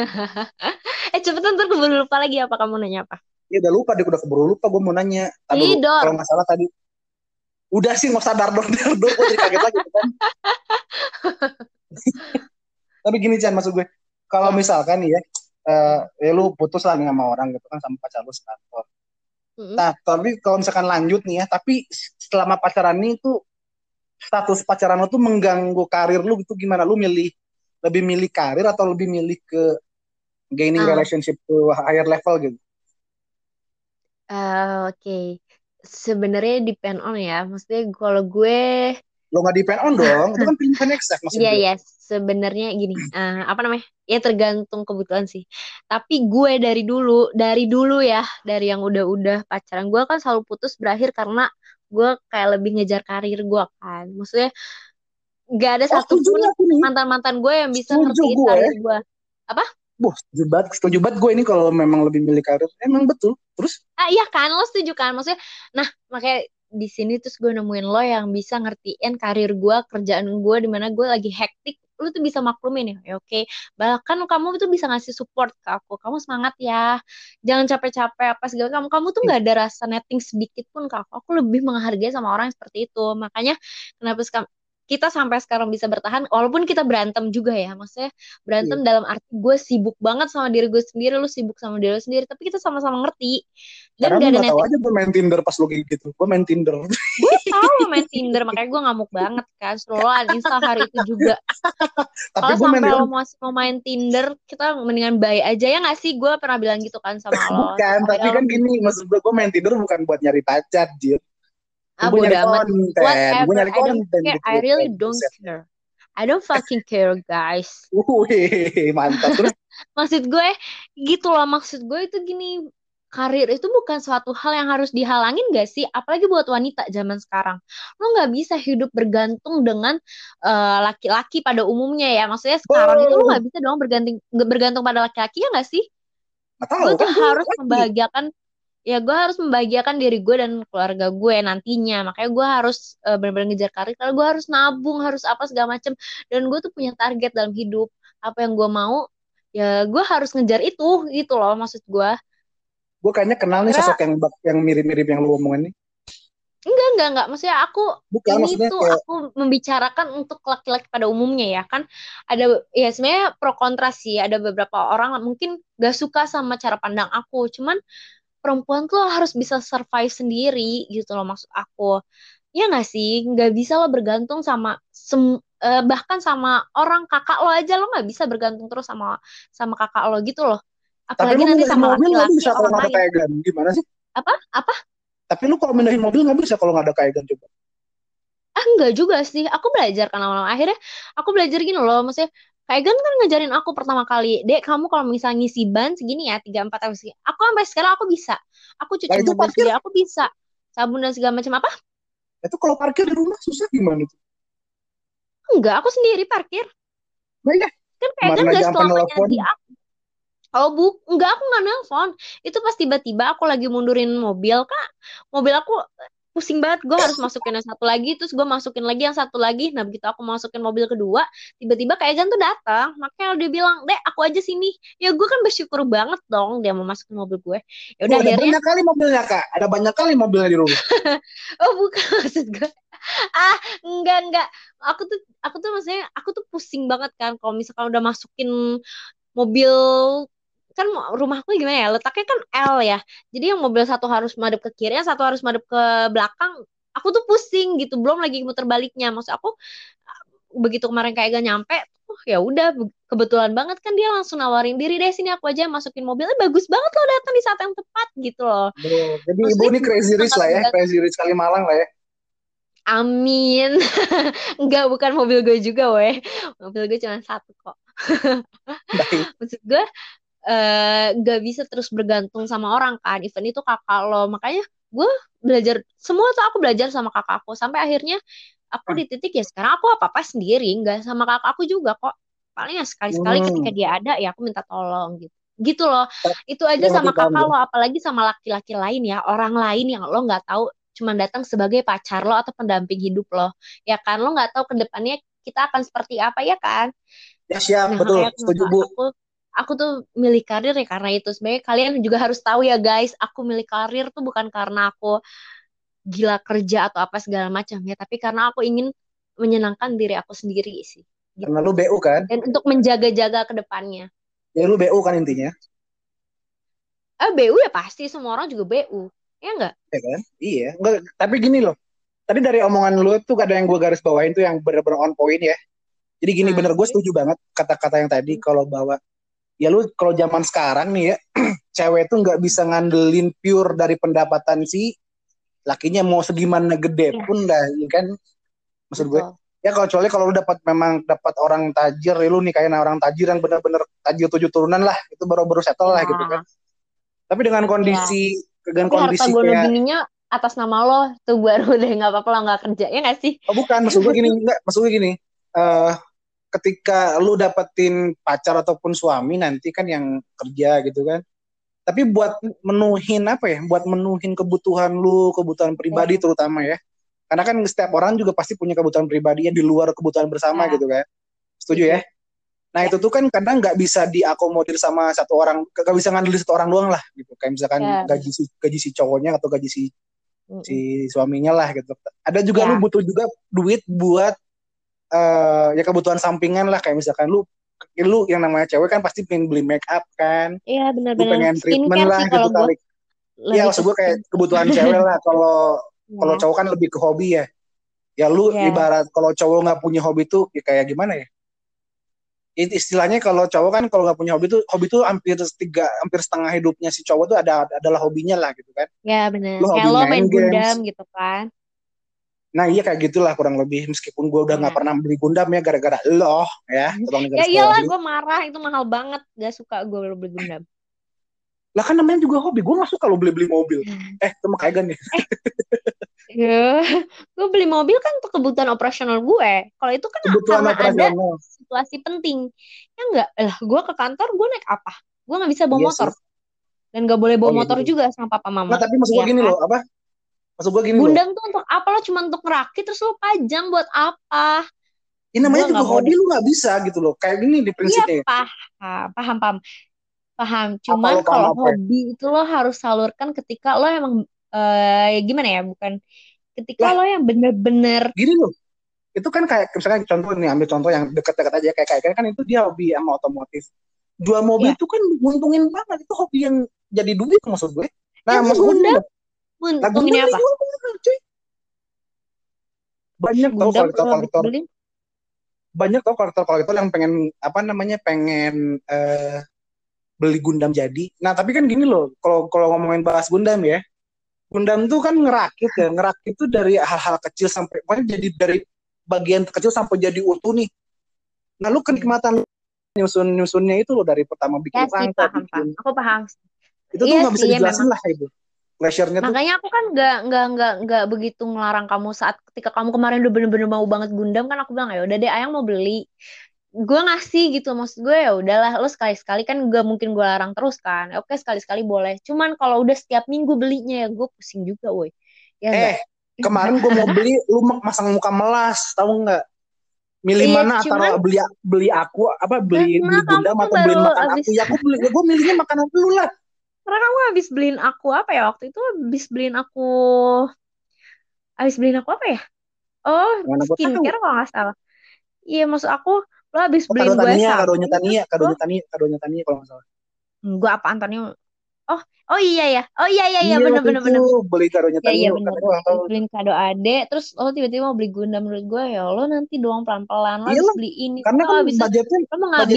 Eh cepetan ntar keburu lupa lagi apa kamu nanya apa? Ya udah lupa deh, udah keburu lupa gue mau nanya. Aduh, kalau nggak salah tadi. Udah sih, nggak usah Dardor, Dardor, gue jadi kaget lagi kan. Tapi gini Chan, maksud gue. Kalau Ya. misalkan nih ya, eh ya lu putus lah sama orang gitu kan, sama pacar lu sekantor. Mm-mm. Nah, tapi kalau misalkan lanjut nih ya, tapi selama pacaran ini tuh status pacaran lo tuh mengganggu karir lu gitu gimana? Lu milih lebih milih karir atau lebih milih ke gaining Ah. relationship to higher level gitu? Eh, Oke, sebenarnya depend on ya. Maksudnya kalau gue Lo nggak depend on dong, itu kan pilihan exact maksud Iya gue. ya, sebenarnya gini, eh, apa namanya? Ya tergantung kebutuhan sih. Tapi gue dari dulu, dari dulu ya, dari yang udah-udah pacaran, gue kan selalu putus berakhir karena gue kayak lebih ngejar karir gue kan. Maksudnya gak ada Oh, setuju satupun aku nih. mantan-mantan gue yang bisa ngertiin gue. karir gue. Wah, setuju banget, setuju banget gue ini kalau memang lebih milih karir. Emang betul. Terus, Ah iya kan, lo setuju kan? Maksudnya, nah makanya di sini terus gue nemuin lo yang bisa ngertiin karir gue, kerjaan gue, di mana gue lagi hektik, lu tuh bisa maklumin ya, ya oke. Bahkan kamu tuh bisa ngasih support ke aku, kamu semangat ya, jangan capek-capek. Apa segala kamu, kamu tuh nggak ada rasa netting sedikit pun ke aku, aku lebih menghargai sama orang yang seperti itu, makanya kenapa kita sampai sekarang bisa bertahan, walaupun kita berantem juga ya, maksudnya berantem dalam arti gue sibuk banget sama diri gue sendiri, lu sibuk sama diri lu sendiri, tapi kita sama-sama ngerti dan karena gak ada nggak tahu aja gue main Tinder pas lo gitu. Gue main Tinder. gue tahu lo main Tinder makanya gue ngamuk banget kan lo uninstall hari itu juga Tapi kalau main sampai lo masih mau main Tinder kita mendingan bye aja ya nggak sih gue pernah bilang gitu kan sama lo bukan. Tapi kan gini, maksud gue, gue main Tinder bukan buat nyari pacar, Jir. Ah gue nyari konten. Gue whatever. nyari I don't care. gitu. I really don't care. I don't fucking care guys. Wih, mantap. Terus? Maksud gue gitu loh. Maksud gue itu gini karir itu bukan suatu hal yang harus dihalangin gak sih? Apalagi buat wanita zaman sekarang. Lo nggak bisa hidup bergantung dengan eh, laki-laki pada umumnya ya. Maksudnya sekarang itu lo nggak bisa dong bergantung bergantung pada laki-laki ya nggak sih? Tahu gue tuh kan gue harus laki. membahagiakan ya gue harus membahagiakan diri gue dan keluarga gue nantinya. Makanya gue harus eh, benar-benar ngejar karir karena gue harus nabung harus apa segala macem. Dan gue tuh punya target dalam hidup. Apa yang gue mau ya gue harus ngejar itu gitu loh maksud gue Gue kayaknya kenal nih sosok yang yang mirip-mirip yang lu omongin nih. Enggak, enggak, enggak. Maksudnya aku Bukan ini maksudnya tuh kayak aku membicarakan untuk laki-laki pada umumnya ya. Kan ada ya sebenarnya pro kontra sih. Ada beberapa orang mungkin gak suka sama cara pandang aku. Cuman perempuan tuh harus bisa survive sendiri gitu loh maksud aku. Ya nggak sih? Nggak bisa lo bergantung sama sem- eh, bahkan sama orang kakak lo aja. Lo nggak bisa bergantung terus sama sama kakak lo gitu loh. Apalagi nanti sama mobil nggak laki-laki bisa kalau nggak ada lain. kaegan. Gimana sih? apa? Apa? Tapi lu kalau mindahin mobil nggak bisa kalau nggak ada kaegan coba. Ah enggak juga sih, aku belajar kan lama-lama. Akhirnya aku belajar gini loh, maksudnya Gan kan ngajarin aku pertama kali, Dek kamu kalau misalnya ngisi ban segini ya, 3 4 atau segini. Aku sampai sekarang aku bisa. Aku cuci Nah, mobil parkir. sendiri, aku bisa. Sabun dan segala macam apa? Itu kalau parkir di rumah susah gimana tuh? Enggak, aku sendiri parkir. Nah, iya. Kan kayak Gan Kemarin enggak aja sampai selamanya di aku. Oh bu, enggak aku nggak nelpon. Itu pas tiba-tiba aku lagi mundurin mobil, Kak. Mobil aku pusing banget. Gue harus masukin yang satu lagi, terus gue masukin lagi yang satu lagi. Nah begitu aku masukin mobil kedua, tiba-tiba kayak Egan tuh datang. Makanya dia bilang, dek aku aja sini. Ya gue kan bersyukur banget dong dia mau masukin mobil gue. Ya udah ada akhirnya, banyak kali mobilnya kak. Ada banyak kali mobilnya di rumah. oh bukan maksud gue. Ah enggak enggak. Aku tuh aku tuh maksudnya aku tuh pusing banget kan kalau misalkan udah masukin mobil kan rumahku gimana ya letaknya kan L ya jadi yang mobil satu harus madep ke kiri yang satu harus madep ke belakang aku tuh pusing gitu belum lagi muter baliknya maksud aku begitu kemarin kayak gak nyampe oh ya udah be- kebetulan banget kan dia langsung nawarin diri deh sini aku aja masukin mobil Eh, bagus banget loh datang di saat yang tepat gitu loh Jadi ibu Maksudnya ini crazy rich lah ya, crazy rich kali Malang lah ya. Amin. Enggak, bukan mobil gue juga, weh. Mobil gue cuma satu kok. Maksud gue, eh nggak bisa terus bergantung sama orang kan. Even itu kakak lo. Makanya gue belajar, semua tuh aku belajar sama kakak aku. Sampai akhirnya aku di titik ya sekarang aku apa-apa sendiri. Nggak sama kakak aku juga kok. Paling ya sekali-sekali Hmm. ketika dia ada, ya aku minta tolong gitu. Gitu loh. Itu aja sama kakak gue. lo. Apalagi sama laki-laki lain ya. Orang lain yang lo nggak tahu cuma datang sebagai pacar lo atau pendamping hidup lo ya kan lo nggak tahu ke depannya kita akan seperti apa ya kan Ya siap, nah betul. Setuju bu. aku aku tuh milih karir ya karena itu sebenarnya kalian juga harus tahu ya guys aku milih karir tuh bukan karena aku gila kerja atau apa segala macam ya tapi karena aku ingin menyenangkan diri aku sendiri sih gitu. Karena lu BU kan? dan untuk menjaga-jaga ke depannya Ya lu BU kan intinya. eh BU ya pasti semua orang juga BU ya enggak Ya kan? Iya. Enggak, tapi gini loh. Tadi dari omongan lu tuh ada yang gue garis bawain tuh yang bener-bener on point ya. Jadi gini Hmm. bener gue setuju banget kata-kata yang tadi kalau bahwa ya lu kalau zaman sekarang nih ya cewek tuh nggak bisa ngandelin pure dari pendapatan si lakinya. Mau segimana gede Yes. pun dah ya kan? Maksud gue ya kalau kecuali kalau lu dapat memang dapat orang tajir ya lu nih kayak orang tajir yang bener-bener tajir tujuh turunan lah itu baru-baru settle lah Nah. gitu kan. Tapi dengan kondisi dengan tapi kondisi kayak bininya atas nama lo tuh baru deh nggak apa-apa lah nggak kerja ya nggak sih? Oh bukan, maksud gue gini, enggak, maksud gue gini. eh ketika lu dapetin pacar ataupun suami nanti kan yang kerja gitu kan. Tapi buat menuhin apa ya? Buat menuhin kebutuhan lu, kebutuhan pribadi terutama ya. Karena kan setiap orang juga pasti punya kebutuhan pribadinya di luar kebutuhan bersama Ya. gitu kan. Setuju ya? Nah itu tuh kan kadang nggak bisa diakomodir sama satu orang, nggak bisa ngandelin satu orang doang lah gitu. Kayak misalkan Ya. gaji si gaji si cowoknya atau gaji si si suaminya lah gitu. Ada juga Ya. lu butuh juga duit buat eh ya kebutuhan sampingan lah kayak misalkan lu lu yang namanya cewek kan pasti pengen beli make up kan, Iya benar-benar pengen treatment lah gitu kalau kali. Iya maksud gue kayak kebutuhan cewek lah. Kalau kalau cowok kan lebih ke hobi ya. Ya lu Ya. ibarat kalau cowok nggak punya hobi tuh ya kayak gimana ya? It- Istilahnya kalau cowok kan kalau nggak punya hobi tuh hobi tuh hampir tiga hampir setengah hidupnya si cowok tuh ada adalah hobinya lah gitu kan. ya benar lo main main games. Gundam gitu kan Nah iya kayak gitulah kurang lebih. Meskipun gue udah nggak Nah. pernah beli Gundam ya gara-gara lo ya tolong ya iyalah gue marah. Itu mahal banget. Gak suka gue beli Gundam. Lah kan namanya juga hobi. Gue nggak suka lo beli-beli mobil. Eh itu mah kayak nih. ya gue beli mobil kan untuk kebutuhan operasional gue kalau itu kan Kebutuhan karena ada situasi penting. Ya enggak lah gue ke kantor gue naik apa? Gue nggak bisa bawa Iya motor. sih. dan gak boleh bawa Oh, iya motor juga. juga sama papa mama. Nah tapi maksud gue Iya gini kan? loh apa? Maksud gue gini loh. Gundam tuh untuk apa lo cuma untuk ngerakit terus lo pajang buat apa Ini namanya Gua juga hobi lu nggak bisa gitu loh. Kayak gini di Iya prinsipnya. paham, paham, paham. Paham. Apa Cuman lo paham kalau apa ya? hobi itu lo harus salurkan ketika lo emang eh ya gimana ya? Bukan ketika Lah, lo yang bener-bener gini loh. Itu kan kayak misalkan contoh nih ambil contoh yang dekat-dekat aja kayak kayak kan itu dia hobi sama otomotif. Jual mobil ya. itu kan nguntungin banget. Itu hobi yang jadi duit maksud gue. Nah, Yang maksud gue Gundam apa? mahal, cuy. Banyak tau Gundam kolektor lo kolektor beli banyak tau kolektor kolektor yang pengen apa namanya pengen eh, beli Gundam jadi. Nah tapi kan gini loh, kalau kalau ngomongin bahas Gundam ya, Gundam tuh kan ngerakit ya, ngerakit tuh dari hal-hal kecil sampai pokoknya jadi dari bagian kecil sampai jadi utuh nih. Nah lu kenikmatan nyusun nyusunnya itu loh dari pertama Ya bikin sih, rangka, paham. Aku paham. itu tuh Iya nggak bisa sih, dijelasin memang. lah itu. Pleasure-nya tuh Makanya aku kan nggak nggak nggak nggak begitu ngelarang kamu saat ketika kamu kemarin udah bener-bener mau banget Gundam kan aku bilang ya udah deh Ayang mau beli gue ngasih gitu maksud gue ya udahlah lo sekali-sekali kan gak mungkin gue larang terus kan oke sekali-sekali boleh cuman kalau udah setiap minggu belinya ya gue pusing juga woi ya enggak Eh, kemarin gue mau beli, lu masang muka melas, tahu nggak? Milih Iya, mana cuman- antara beli beli aku apa beli Karena beli Gundam atau beli baru makan habis- aku? Ya aku beli, gue milihnya makanan lu lah. Karena kamu habis beliin aku apa ya waktu itu? Habis beliin aku habis beliin aku apa ya? Oh Mana skincare kalau nggak salah. Iya maksud aku lo habis Oh, beliin gue sabun kadonya Tania, kadonya Tania, kadonya Tania kalau nggak salah. gue apa Antonio oh oh iya ya. Oh iya iya iya. Bener waktu bener bener. itu beli kadonya Ya iya Tania, bener. ulang tahun. beliin kado ade terus lo tiba-tiba mau beli Gundam menurut gue ya lo nanti doang pelan-pelan. Lo Iya lah, beli ini Karena lo kan habis budgetnya lo kado.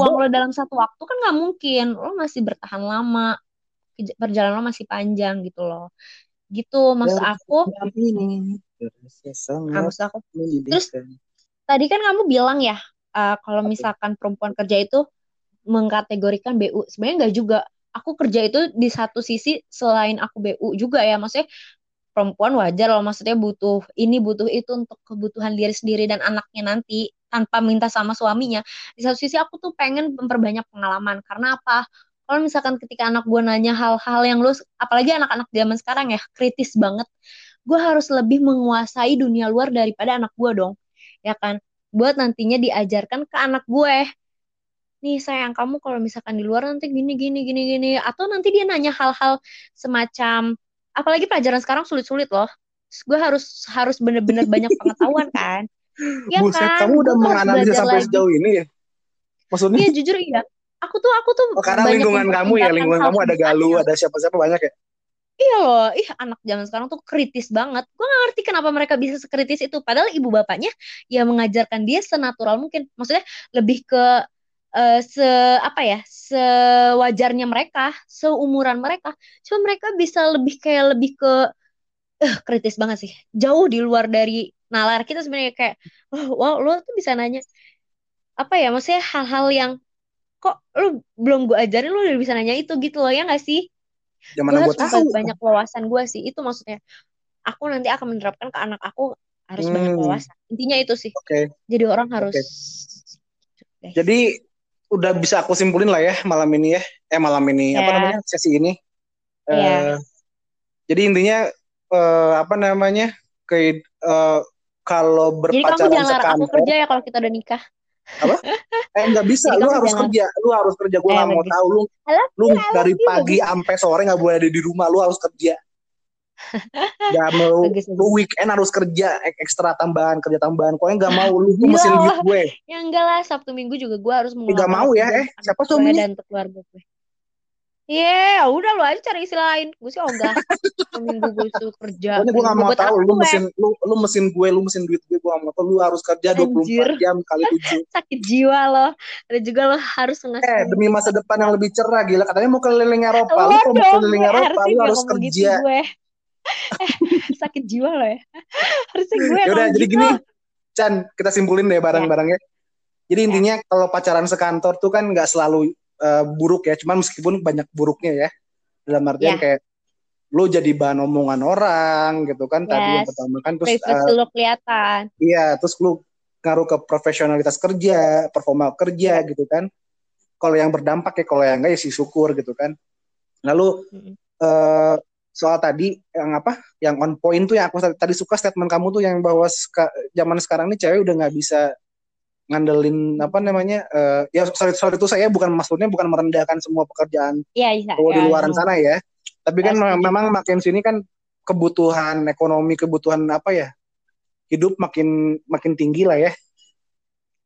uang lo dalam satu waktu kan nggak mungkin. Lo masih bertahan lama perjalanan lo masih panjang gitu loh. Gitu maksud Dari aku ah, sangat maksud aku menyedihkan. tadi kan kamu bilang ya eh, kalau misalkan perempuan kerja itu mengkategorikan BU sebenarnya nggak juga. Aku kerja itu di satu sisi selain aku BU juga ya. Maksudnya perempuan wajar loh. Maksudnya butuh ini butuh itu untuk kebutuhan diri sendiri dan anaknya nanti tanpa minta sama suaminya. Di satu sisi aku tuh pengen memperbanyak pengalaman. Karena apa kalau misalkan ketika anak gue nanya hal-hal yang lu apalagi anak-anak zaman sekarang ya kritis banget gue harus lebih menguasai dunia luar daripada anak gue dong. Ya kan? Buat nantinya diajarkan ke anak gue. Nih sayang kamu kalau misalkan di luar nanti gini gini gini gini. Atau nanti dia nanya hal-hal semacam apalagi pelajaran sekarang sulit-sulit loh. Terus gue harus harus bener-bener banyak pengetahuan kan. Ya Buset, kan? kamu udah menganalisa sampai lagi. sejauh ini ya? Maksudnya? iya jujur iya aku tuh aku tuh Oh, karena banyak lingkungan kamu ya, lingkungan kamu ada Galuh, sebenarnya. ada siapa-siapa banyak ya? Iya loh, ih anak zaman sekarang tuh kritis banget. Gue gak ngerti kenapa mereka bisa sekritis itu. Padahal ibu bapaknya ya mengajarkan dia senatural mungkin. Maksudnya lebih ke eh, se apa ya, sewajarnya mereka, seumuran mereka. Cuma mereka bisa lebih kayak lebih ke eh kritis banget sih. Jauh di luar dari nalar kita sebenarnya kayak, oh, wow, lo tuh bisa nanya apa ya? Maksudnya hal-hal yang kok lu belum gue ajarin lu udah bisa nanya itu gitu loh ya gak sih? Yang gue harus tahu. memperbanyak wawasan gue sih itu maksudnya aku nanti akan menerapkan ke anak aku harus banyak Hmm. wawasan intinya itu sih Oke. jadi orang harus. Guys. Jadi udah bisa aku simpulin lah ya malam ini ya. Eh malam ini apa Ya. namanya sesi ini. Ya. Eh, jadi intinya eh, apa namanya ke eh, kalau jadi kamu berpacaran jangan larang aku kerja ya kalau kita udah nikah eh nggak bisa, Jadi lu harus jangan- kerja, lu harus kerja. Gue Eh, nggak mau tahu. Lu, lu dari pagi sampai sore nggak boleh ada di rumah, lu harus kerja. Gak mau, Bagus, lu weekend harus kerja. Ek- ekstra tambahan, kerja tambahan. Pokoknya nggak mau, lu Gila mesin duit gue. ya enggak lah sabtu minggu juga gue harus nggak mau ya, eh, siapa suaminya? dan untuk keluarga gue Iya, udah lu aja cari isi lain. Gue sih ogah. Minggu gue suruh kerja. Gue gak mau tahu, lu mesin, lu, lu mesin gue, lu mesin duit gue, gue gak mau tahu. Lu harus kerja 24 Anjir. jam kali 7. sakit jiwa loh. Ada juga lo harus ngasih Eh, demi masa depan yang lebih cerah, gila. Katanya mau keliling Eropa. Lu kalau mau keliling Eropa, lu harus gitu kerja. gue. Eh, sakit jiwa lo ya. Harusnya gue yang Ya udah, ngomong jadi gitu. gini, Chan, kita simpulin deh bareng-bareng ya. Jadi intinya kalau pacaran sekantor tuh kan nggak selalu eh, buruk ya, cuman meskipun banyak buruknya ya. Dalam artian Ya. kayak lu jadi bahan omongan orang gitu kan tadi yang Yes. pertama kan terus Privacy eh, lo kelihatan. iya terus lu ngaruh ke profesionalitas kerja, performa kerja gitu kan. Kalau yang berdampak ya, kalau yang enggak ya sih syukur gitu kan. Lalu Mm-mm. eh soal tadi yang apa yang on point tuh yang aku tadi suka statement kamu tuh yang bahwa seka- zaman sekarang ini cewek udah nggak bisa ngandelin apa namanya eh, ya sorry sorry itu saya bukan maksudnya bukan merendahkan semua pekerjaan Iya, iya. cowok di iya, luaran iya. sana ya tapi kan Ya, memang makin sini kan kebutuhan ekonomi kebutuhan apa ya hidup makin makin tinggi lah ya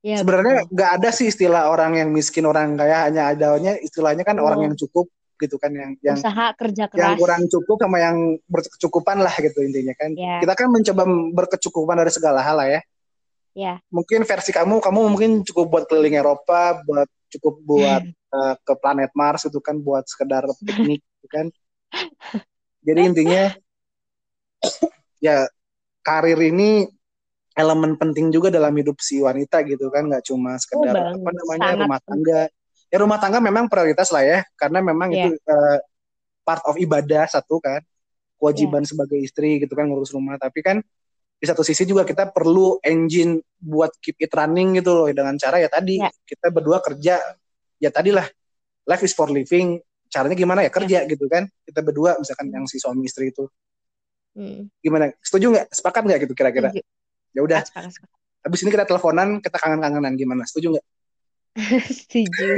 Iya, sebenarnya nggak ada sih istilah orang yang miskin orang kaya hanya adanya istilahnya kan Betul. orang yang cukup gitu kan yang yang usaha kerja yang keras. kurang cukup sama yang berkecukupan lah gitu intinya kan Ya, kita kan mencoba berkecukupan dari segala hal lah ya ya. mungkin versi kamu kamu mungkin cukup buat keliling Eropa buat cukup buat eh, ke planet Mars itu kan buat sekedar piknik gitu kan. Jadi intinya ya karir ini elemen penting juga dalam hidup si wanita gitu kan nggak cuma sekedar Oh, apa namanya Sangat rumah tangga. Ya rumah tangga memang prioritas lah ya karena memang Iya. itu eh, part of ibadah satu kan. Kewajiban sebagai istri gitu kan ngurus rumah. Tapi kan di satu sisi juga kita perlu engine buat keep it running gitu loh dengan cara ya tadi Ya. kita berdua kerja ya tadi lah life is for living caranya gimana ya kerja gitu kan kita berdua misalkan yang si suami istri itu. Hmm. gimana? Setuju nggak? Sepakat nggak gitu kira-kira? Ya udah. Habis ini kita teleponan kita kangen-kangenan gimana? Setuju nggak? Setuju.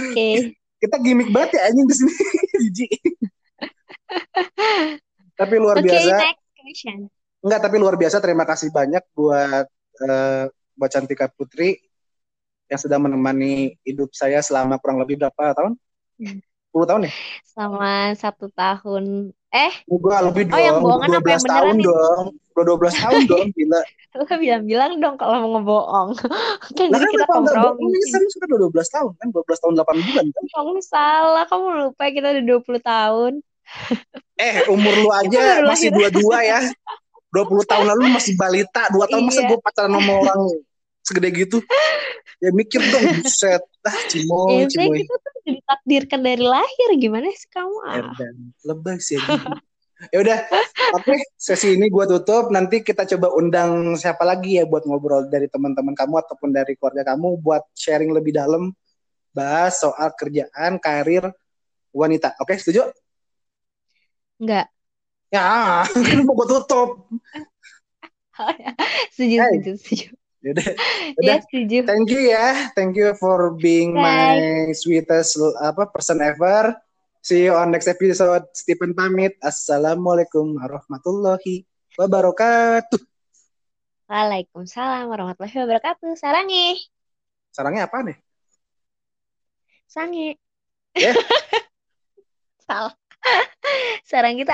Oke. kita gimmick banget ya anjing di sini. tapi luar Oke, biasa next question. Enggak, tapi luar biasa. Terima kasih banyak buat eh, buat Cantika Putri yang sudah menemani hidup saya selama kurang lebih berapa tahun? Hmm. 10 tahun ya? Sama satu tahun. Eh, Gua lebih Oh, yang dong. bohongan apa yang 12 tahun beneran nih? dong. Udah 12 tahun dong, gila. lo bilang-bilang dong kalau mau ngebohong. kan kan kita kompromi. Ini kan sudah 12 tahun kan? 12 tahun 8 bulan kan? Kamu salah, kamu lupa kita udah 20 tahun. Eh, umur lu aja masih. 22 ya. 20 tahun lalu masih balita, 2 tahun masa Iya. gue pacaran sama orang segede gitu. Ya mikir dong, buset. Ah, cimoy, ya, cimoy. kita tuh udah ditakdirkan dari lahir. Gimana sih kamu? Ah. Erdan. Lebay sih ya gitu. ya udah oke sesi ini gua tutup nanti kita coba undang siapa lagi ya buat ngobrol dari teman-teman kamu ataupun dari keluarga kamu buat sharing lebih dalam bahas soal kerjaan karir wanita oke setuju Enggak. ya kan mau gua tutup Setuju, Hey. setuju, setuju. ya udah Ya, setuju. thank you ya thank you for being my sweetest apa person ever see you on next episode Stephen pamit assalamualaikum warahmatullahi wabarakatuh Waalaikumsalam warahmatullahi wabarakatuh. Sarangi. sarangnya apa nih Sange. Ya. Salah. Sarang kita